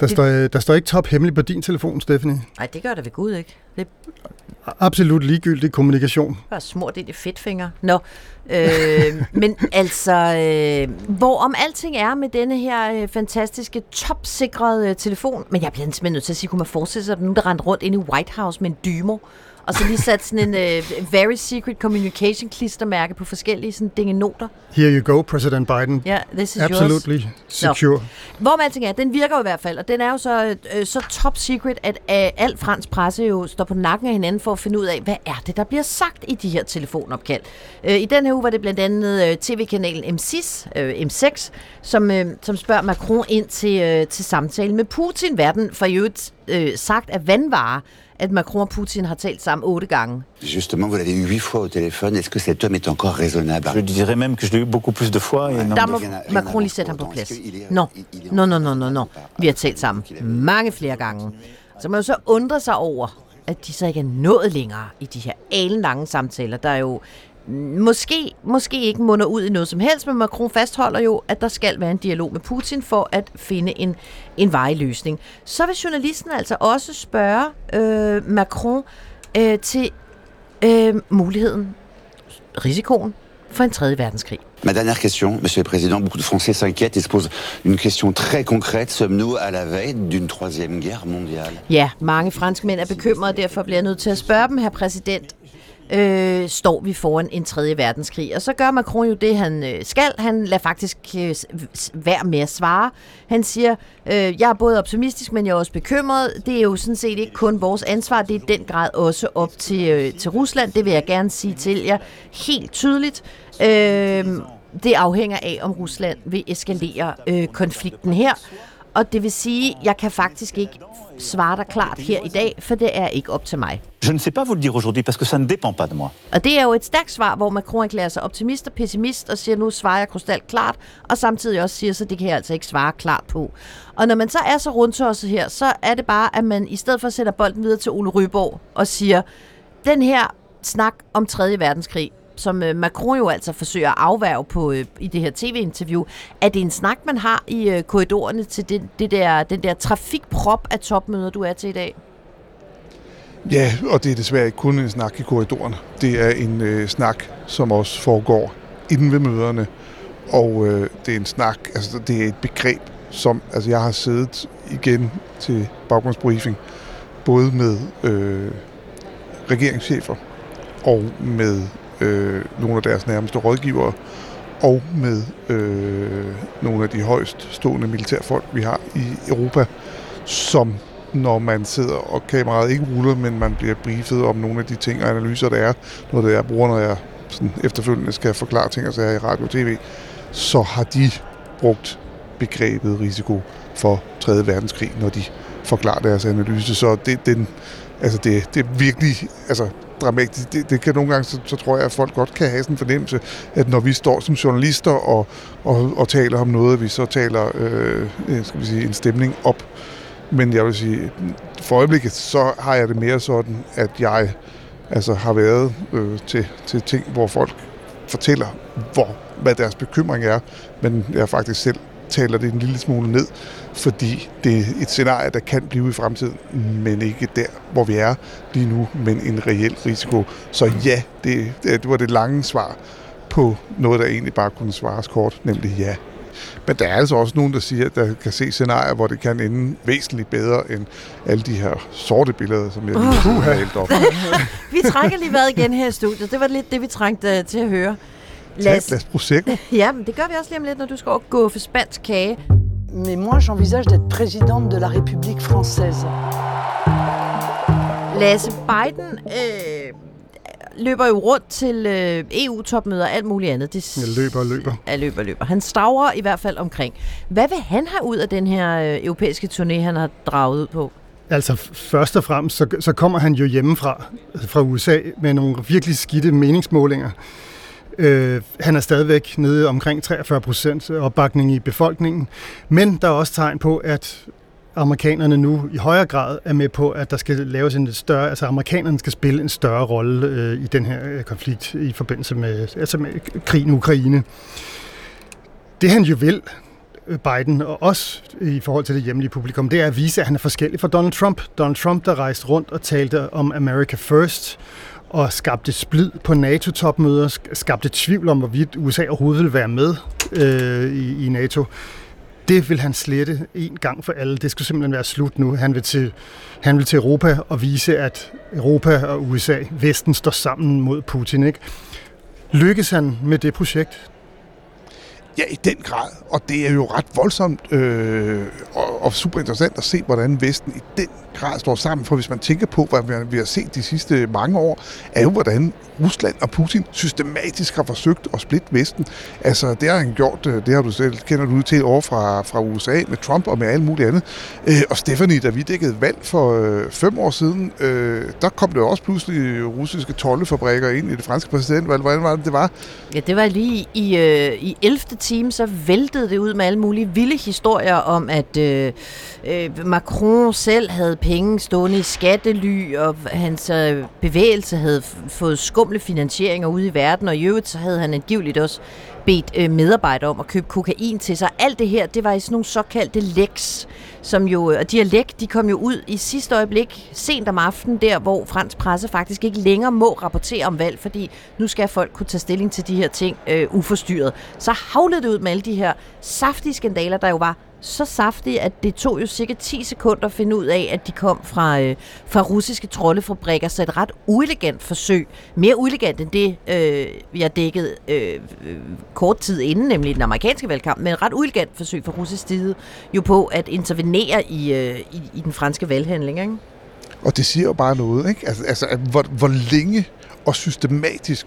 Der, Det- står, øh, der står ikke top hemmelig på din telefon, Stephanie. Nej, det gør der ved Gud ikke. Det Absolut ligegyldig kommunikation. bare smurt ind i fedtfinger. Nå, øh, [laughs] men altså, øh, hvor om alting er med denne her øh, fantastiske, topsikrede øh, telefon, men jeg bliver simpelthen nødt til at sige, kunne man forestille sig, at der nogen, der rendte rundt ind i White House med en dymo, og så lige sat sådan en øh, very secret communication klistermærke på forskellige sådan dingenoter. Here you go, President Biden. Ja, this is Absolutely yours. secure. Hvor man alting er, den virker jo i hvert fald, og den er jo så, øh, så top secret, at øh, al fransk presse jo står på nakken af hinanden for at finde ud af, hvad er det, der bliver sagt i de her telefonopkald. Øh, I den her uge var det blandt andet øh, tv-kanalen M6, øh, M6 som, øh, som spørger Macron ind til, øh, til samtale med Putin. Verden for i øvrigt øh, sagt af vandvare, at Macron og Putin har talt sammen otte gange. Justement, vous l'avez eu huit fois au téléphone. Est-ce que cet homme est encore raisonnable Je dirais même que je l'ai eu beaucoup plus de fois. Et non. Der må Macron lige sætte ham på plads. Nå, nå, nå, nå, nå, nå. Vi har talt sammen mange flere gange. Så man jo så undre sig over, at de så ikke er nået længere i de her alenlange samtaler, der jo måske, måske ikke munder ud i noget som helst, men Macron fastholder jo, at der skal være en dialog med Putin for at finde en, en vej løsning. Så vil journalisten altså også spørge øh, Macron øh, til øh, muligheden, risikoen for en tredje verdenskrig. Ma dernière question, Monsieur le Président, beaucoup de Français s'inquiètent et se posent une question très concrète. Sommes-nous à la veille d'une troisième guerre mondiale Ja, mange franskmænd er bekymrede, og derfor bliver jeg nødt til at spørge dem, herr præsident. Øh, står vi foran en tredje verdenskrig? Og så gør Macron jo det, han øh, skal. Han lader faktisk øh, være med at svare. Han siger, øh, jeg er både optimistisk, men jeg er også bekymret. Det er jo sådan set ikke kun vores ansvar, det er i den grad også op til, øh, til Rusland. Det vil jeg gerne sige til jer helt tydeligt. Øh, det afhænger af, om Rusland vil eskalere øh, konflikten her. Og det vil sige, jeg kan faktisk ikke svare dig klart her i dag, for det er ikke op til mig. Je ne sais pas vous le dire aujourd'hui parce que ça ne dépend pas de moi. Og det er jo et stærkt svar, hvor Macron erklærer sig optimist og pessimist og siger, nu svarer jeg krystal klart, og samtidig også siger, så det kan jeg altså ikke svare klart på. Og når man så er så rundtosset her, så er det bare, at man i stedet for sætter bolden videre til Ole Ryborg og siger, den her snak om 3. verdenskrig, som øh, Macron jo altså forsøger at afværge på, øh, i det her tv-interview, er det en snak, man har i øh, korridorerne til det, det der, den der trafikprop af topmøder, du er til i dag? Ja, og det er desværre ikke kun en snak i korridorerne. Det er en øh, snak, som også foregår inden ved møderne. Og øh, det er en snak, altså det er et begreb, som altså jeg har siddet igen til baggrundsbriefing, både med øh, regeringschefer og med øh, nogle af deres nærmeste rådgivere, og med øh, nogle af de højst stående militærfolk, vi har i Europa, som når man sidder og kameraet ikke ruller, men man bliver briefet om nogle af de ting og analyser, der er, noget det jeg bruger, når jeg sådan efterfølgende skal forklare ting og sager i radio og tv, så har de brugt begrebet risiko for 3. verdenskrig, når de forklarer deres analyse. Så det, den, altså det, det er virkelig altså, dramatisk. Det, det kan nogle gange, så, så tror jeg, at folk godt kan have sådan en fornemmelse, at når vi står som journalister og, og, og taler om noget, vi så taler øh, skal vi sige, en stemning op. Men jeg vil sige, for øjeblikket, så har jeg det mere sådan, at jeg altså, har været øh, til, til ting, hvor folk fortæller, hvor, hvad deres bekymring er, men jeg faktisk selv taler det en lille smule ned, fordi det er et scenarie, der kan blive i fremtiden, men ikke der, hvor vi er lige nu, men en reel risiko. Så ja, det, det var det lange svar på noget, der egentlig bare kunne svares kort, nemlig ja. Men der er altså også nogen, der siger, at der kan se scenarier, hvor det kan ende væsentligt bedre end alle de her sorte billeder, som jeg lige Uh. har hældt op. [laughs] vi trækker lige vejret igen her i studiet. Det var lidt det, vi trængte øh, til at høre. Tag et glas Prosecco. [laughs] Ja, men det gør vi også lige om lidt, når du skal over gå for spansk kage. Mais moi, j'envisage d'être présidente de la République française. Lasse Biden øh, løber jo rundt til øh, EU-topmøder og alt muligt andet. Det Jeg løber og løber. Ja, løber og løber. Han stavrer i hvert fald omkring. Hvad vil han have ud af den her øh, europæiske turné, han har draget ud på? Altså først og fremmest, så, så kommer han jo hjemmefra, altså fra USA, med nogle virkelig skidte meningsmålinger. Øh, han er stadigvæk nede omkring 43 procent opbakning i befolkningen, men der er også tegn på, at amerikanerne nu i højere grad er med på, at der skal laves en større, altså amerikanerne skal spille en større rolle øh, i den her øh, konflikt i forbindelse med, altså med krigen i Ukraine. Det han jo vil, øh, Biden, og også i forhold til det hjemlige publikum, det er at vise, at han er forskellig fra Donald Trump. Donald Trump, der rejste rundt og talte om America First, og skabte splid på NATO-topmøder, skabte tvivl om, hvorvidt USA overhovedet ville være med øh, i, i NATO. Det vil han slette en gang for alle. Det skal simpelthen være slut nu. Han vil til, han vil til Europa og vise, at Europa og USA, Vesten, står sammen mod Putin. Ikke? Lykkes han med det projekt? Ja, i den grad. Og det er jo ret voldsomt øh, og, og super interessant at se, hvordan Vesten i den grad står sammen. For hvis man tænker på, hvad vi har set de sidste mange år, er jo, hvordan Rusland og Putin systematisk har forsøgt at splitte Vesten. Altså, det har han gjort, øh, det har du selv, kender du til over fra, fra USA med Trump og med alt muligt andet. Øh, og Stephanie, da vi dækkede valg for øh, fem år siden, øh, der kom der også pludselig russiske tollefabrikker ind i det franske præsidentvalg. Hvordan var det, det var? Ja, det var lige i, øh, i 11. time, så væltede det ud med alle mulige vilde historier om, at øh, øh Macron selv havde penge stående i skattely, og hans øh, bevægelse havde fået skumle finansieringer ude i verden, og i øvrigt så havde han angiveligt også bedt øh, medarbejdere om at købe kokain til sig. Alt det her, det var i sådan nogle såkaldte leks, som jo, øh, og de her læk, de kom jo ud i sidste øjeblik, sent om aftenen, der hvor fransk presse faktisk ikke længere må rapportere om valg, fordi nu skal folk kunne tage stilling til de her ting øh, uforstyrret. Så havlede det ud med alle de her saftige skandaler, der jo var så saftige, at det tog jo cirka 10 sekunder at finde ud af, at de kom fra, øh, fra russiske troldefabrikker, så et ret uelegant forsøg. Mere uelegant end det, øh, jeg dækkede øh, øh, kort tid inden, nemlig den amerikanske valgkamp, men et ret uelegant forsøg fra russisk side jo på at intervenere i, øh, i, i den franske valghandling. Ikke? Og det siger jo bare noget, ikke? Altså, altså at hvor, hvor længe og systematisk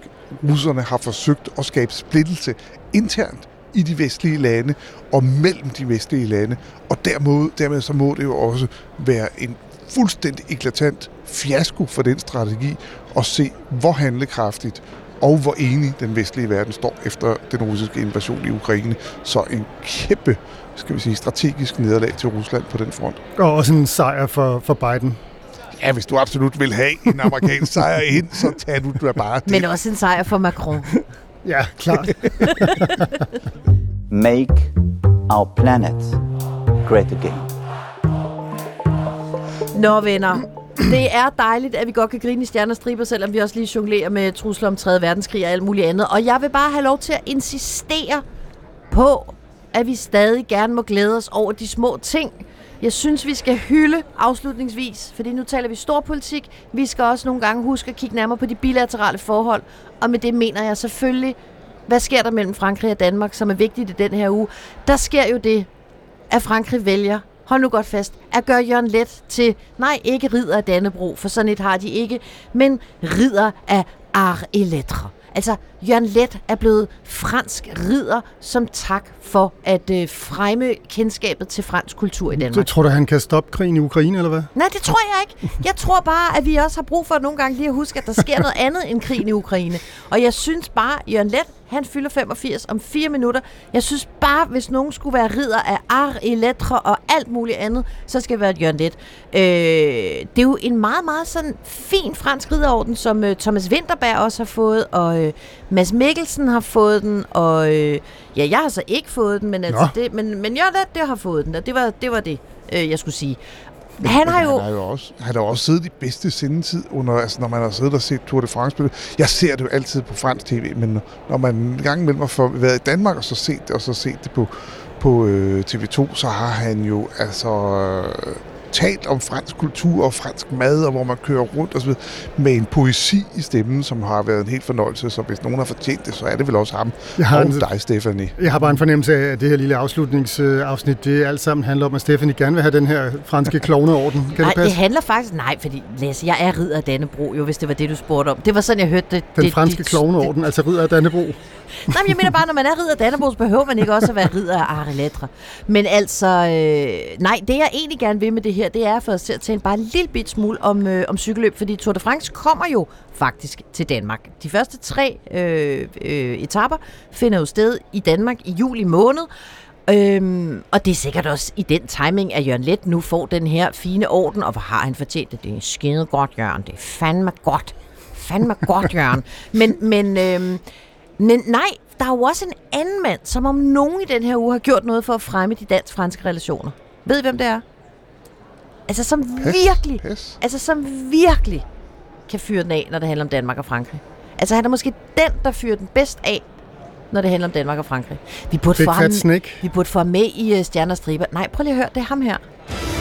russerne har forsøgt at skabe splittelse internt i de vestlige lande og mellem de vestlige lande. Og dermed, dermed så må det jo også være en fuldstændig eklatant fiasko for den strategi at se, hvor handlekraftigt og hvor enig den vestlige verden står efter den russiske invasion i Ukraine. Så en kæmpe, skal vi sige, strategisk nederlag til Rusland på den front. Og også en sejr for, for Biden. Ja, hvis du absolut vil have en amerikansk sejr ind, så tager du da bare det. Men også en sejr for Macron. Ja, klart. [laughs] Make our planet great again. Nå venner, det er dejligt, at vi godt kan grine i stjernestriber, selvom vi også lige jonglerer med trusler om 3. verdenskrig og alt muligt andet. Og jeg vil bare have lov til at insistere på, at vi stadig gerne må glæde os over de små ting. Jeg synes, vi skal hylde afslutningsvis, fordi nu taler vi stor politik. Vi skal også nogle gange huske at kigge nærmere på de bilaterale forhold. Og med det mener jeg selvfølgelig, hvad sker der mellem Frankrig og Danmark, som er vigtigt i den her uge? Der sker jo det, at Frankrig vælger hold nu godt fast, at gøre Jørgen Let til, nej, ikke ridder af Dannebro, for sådan et har de ikke, men ridder af Ar et Lettre. Altså, Jørgen Let er blevet fransk ridder som tak for at øh, fremme kendskabet til fransk kultur i Danmark. Så tror du, han kan stoppe krigen i Ukraine, eller hvad? Nej, det tror jeg ikke. Jeg tror bare, at vi også har brug for nogle gange lige at huske, at der sker noget andet end krigen i Ukraine. Og jeg synes bare, Jørgen Let, han fylder 85 om fire minutter. Jeg synes bare, hvis nogen skulle være ridder af ar et lettre og alt muligt andet, så skal det være Jørgen Let. Øh, det er jo en meget, meget sådan fin fransk ridderorden, som øh, Thomas Winterberg også har fået, og øh, Mads Mikkelsen har fået den, og øh, ja, jeg har så ikke fået den, men, altså det, men, men Jørgen Let, det har fået den, og det var det, var det øh, jeg skulle sige. Men, han har jo... Han har jo også, han har også siddet i bedste sendetid, under, altså, når man har siddet og set Tour de France. Jeg ser det jo altid på fransk tv, men når man en gang imellem har været i Danmark og så set det, og så set det på, på øh, TV2, så har han jo altså øh, talt om fransk kultur og fransk mad, og hvor man kører rundt og så videre, med en poesi i stemmen, som har været en helt fornøjelse. Så hvis nogen har fortjent det, så er det vel også ham jeg har og en, dig, Stephanie. Jeg har bare en fornemmelse af, at det her lille afslutningsafsnit, det alt sammen handler om, at Stephanie gerne vil have den her franske klovneorden. Kan nej, det passe? det handler faktisk... Nej, fordi Lasse, jeg er ridder af Dannebro, jo, hvis det var det, du spurgte om. Det var sådan, jeg hørte det. Den det, franske klovneorden, altså ridder af Dannebro. Nej, men jeg mener bare, når man er ridder Dannebrog, behøver man ikke også at være ridder af Arletre. Men altså, øh, nej, det jeg egentlig gerne vil med det her, det er for os til at tale bare en lille bit smule om, øh, om cykelløb, fordi Tour de France kommer jo faktisk til Danmark. De første tre øh, øh, etapper finder jo sted i Danmark i juli måned, Øhm, og det er sikkert også i den timing, at Jørgen Let nu får den her fine orden, og hvor har han fortjent det? Det er skide godt, Jørgen. Det er fandme godt. Fandme godt, Jørgen. Men, men, øhm, men nej, der er jo også en anden mand, som om nogen i den her uge har gjort noget for at fremme de dansk-franske relationer. Ved I, hvem det er? Altså, som Pes, virkelig, pes. altså, som virkelig kan fyre den af, når det handler om Danmark og Frankrig. Altså, han er måske den, der fyrer den bedst af, når det handler om Danmark og Frankrig. Vi burde, få ham, Snake. vi burde få ham med i uh, Stjerner og Striber. Nej, prøv lige at høre, det er ham her.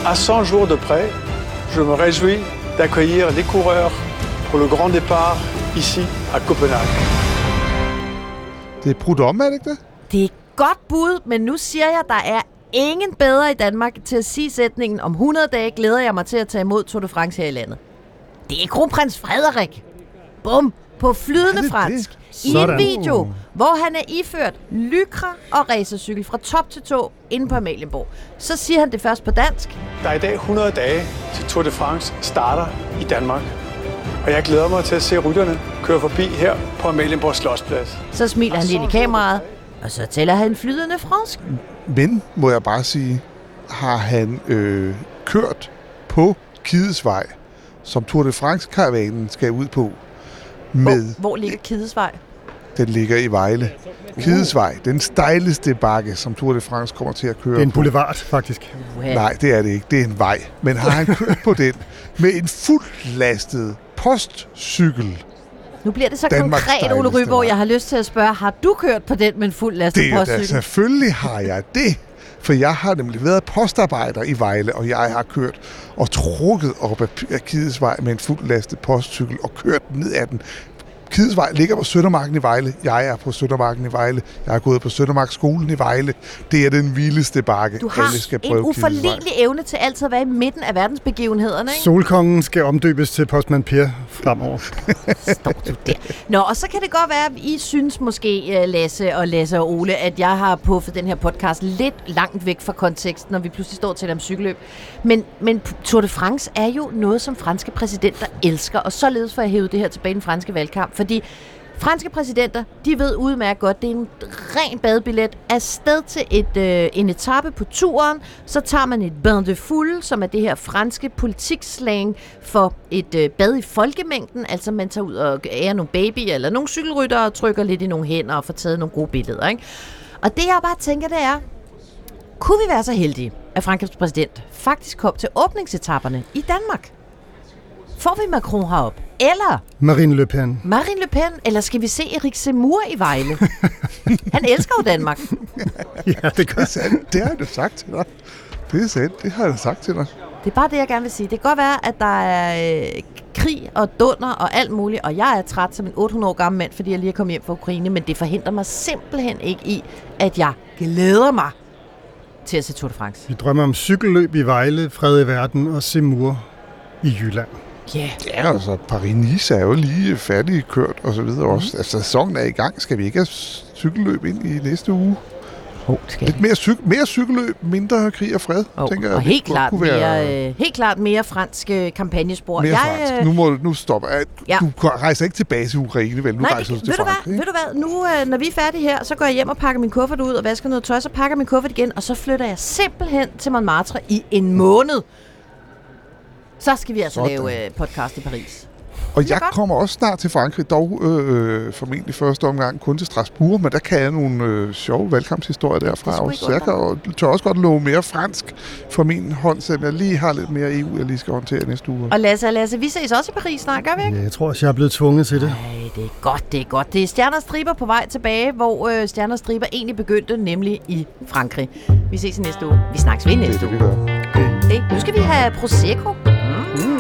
À 100 jours de près, je me réjouis d'accueillir les coureurs pour le grand départ ici à Copenhague. Det er brudt om, er det ikke det? Det er et godt bud, men nu siger jeg, der er ingen bedre i Danmark til at sige sætningen om 100 dage glæder jeg mig til at tage imod Tour de France her i landet. Det er kronprins Frederik. Bum. På flydende fransk. I en video, hvor han er iført lykra og racercykel fra top til tå inde på Amalienborg. Så siger han det først på dansk. Der er i dag 100 dage til Tour de France starter i Danmark. Og jeg glæder mig til at se rytterne køre forbi her på Amalienborg Slottsplads. Så smiler han lidt i kameraet, og så tæller han flydende fransk. Men, må jeg bare sige, har han øh, kørt på Kidesvej, som Tour de France-karavanen skal ud på, med, Hvor, hvor ligger Kidesvej? Den ligger i Vejle. Kidesvej, den stejleste bakke, som Tour de France kommer til at køre Det er en på. boulevard, faktisk. Uha. Nej, det er det ikke. Det er en vej. Men har han kørt på den med en fuldt lastet postcykel? Nu bliver det så Danmarks konkret, Ole Ryborg. vej. Jeg har lyst til at spørge, har du kørt på den med en fuld lastet Det er da postcykel? selvfølgelig har jeg det. For jeg har nemlig været postarbejder i Vejle, og jeg har kørt og trukket op ad ad Kidesvej med en fuld lastet postcykel og kørt ned ad den. Kidesvej ligger på Søndermarken i Vejle. Jeg er på Søndermarken i Vejle. Jeg har gået på Søndermarksskolen i Vejle. Det er den vildeste bakke. Du har Alle skal en uforlignelig evne til altid at være i midten af verdensbegivenhederne, ikke? Solkongen skal omdøbes til postmand Per fremover. Nå, og så kan det godt være, at I synes måske, øh, Lasse og Lasse og Ole, at jeg har puffet den her podcast lidt langt væk fra konteksten, når vi pludselig står til om cykelløb. Men, men Tour de France er jo noget, som franske præsidenter elsker, og således får jeg hævet det her tilbage i den franske valgkamp, fordi franske præsidenter, de ved udmærket godt, det er en ren badebillet afsted til et, øh, en etape på turen. Så tager man et bain de foule, som er det her franske politikslang for et øh, bad i folkemængden. Altså man tager ud og ærer nogle babyer eller nogle cykelrytter og trykker lidt i nogle hænder og får taget nogle gode billeder. Ikke? Og det jeg bare tænker, det er, kunne vi være så heldige, at Frankrigs præsident faktisk kom til åbningsetapperne i Danmark? Får vi Macron herop? Eller Marine Le Pen. Marine Le Pen, eller skal vi se Erik Semur i Vejle? [laughs] Han elsker jo Danmark. [laughs] Ja, det gør. Sandt. Det har jeg da sagt til dig. Det er sandt. Det har jeg sagt til dig. Det er bare det, jeg gerne vil sige. Det kan godt være, at der er øh, krig og dunder og alt muligt, og jeg er træt som en 800 år gammel mand, fordi jeg lige er kommet hjem fra Ukraine, men det forhindrer mig simpelthen ikke i, at jeg glæder mig til at se Tour de France. Vi drømmer om cykelløb i Vejle, fred i verden og Semur i Jylland. Ja. Yeah. Ja, altså Paris-Nice er jo lige færdigkørt og så videre også. Mhm. Altså sæsonen er i gang. Skal vi ikke have cykelløb ind i næste uge? Oh, skal Lidt mere, cyk- mere cykelløb, mindre krig og fred, Oh, tænker jeg. og helt kunne klart, være mere, øh, helt klart mere fransk øh, kampagnespor. mere jeg, fransk. øh, Nu, må, nu stopper jeg. Ja. Du rejser ikke tilbage til Ukraine, vel? Nu Nej, rejser du til ved du, Frankrig. hvad, ved du hvad? Nu, når vi er færdige her, så går jeg hjem og pakker min kuffert ud og vasker noget tøj, så pakker min kuffert igen, og så flytter jeg simpelthen til Montmartre i en måned. Så skal vi altså Sådan. lave øh, podcast i Paris. Og jeg kommer også snart til Frankrig, dog øh, formentlig første omgang kun til Strasbourg, men der kan jeg nogle øh, sjove valgkampshistorier derfra Det også. Så jeg kan, jo- tør også godt love mere fransk for min hånd, selvom jeg lige har lidt mere EU, jeg lige skal håndtere næste uge. Og Lasse og Lasse, vi ses også i Paris snart, gør vi ikke? Ja, jeg tror også, jeg er blevet tvunget til det. Nej, det er godt, det er godt. Det er Stjerner og Striber på vej tilbage, hvor øh, Stjerner og Striber egentlig begyndte, nemlig i Frankrig. Vi ses i næste uge. Vi snakkes ved næste det, uge. vi gør. Hey, nu skal vi have Prosecco.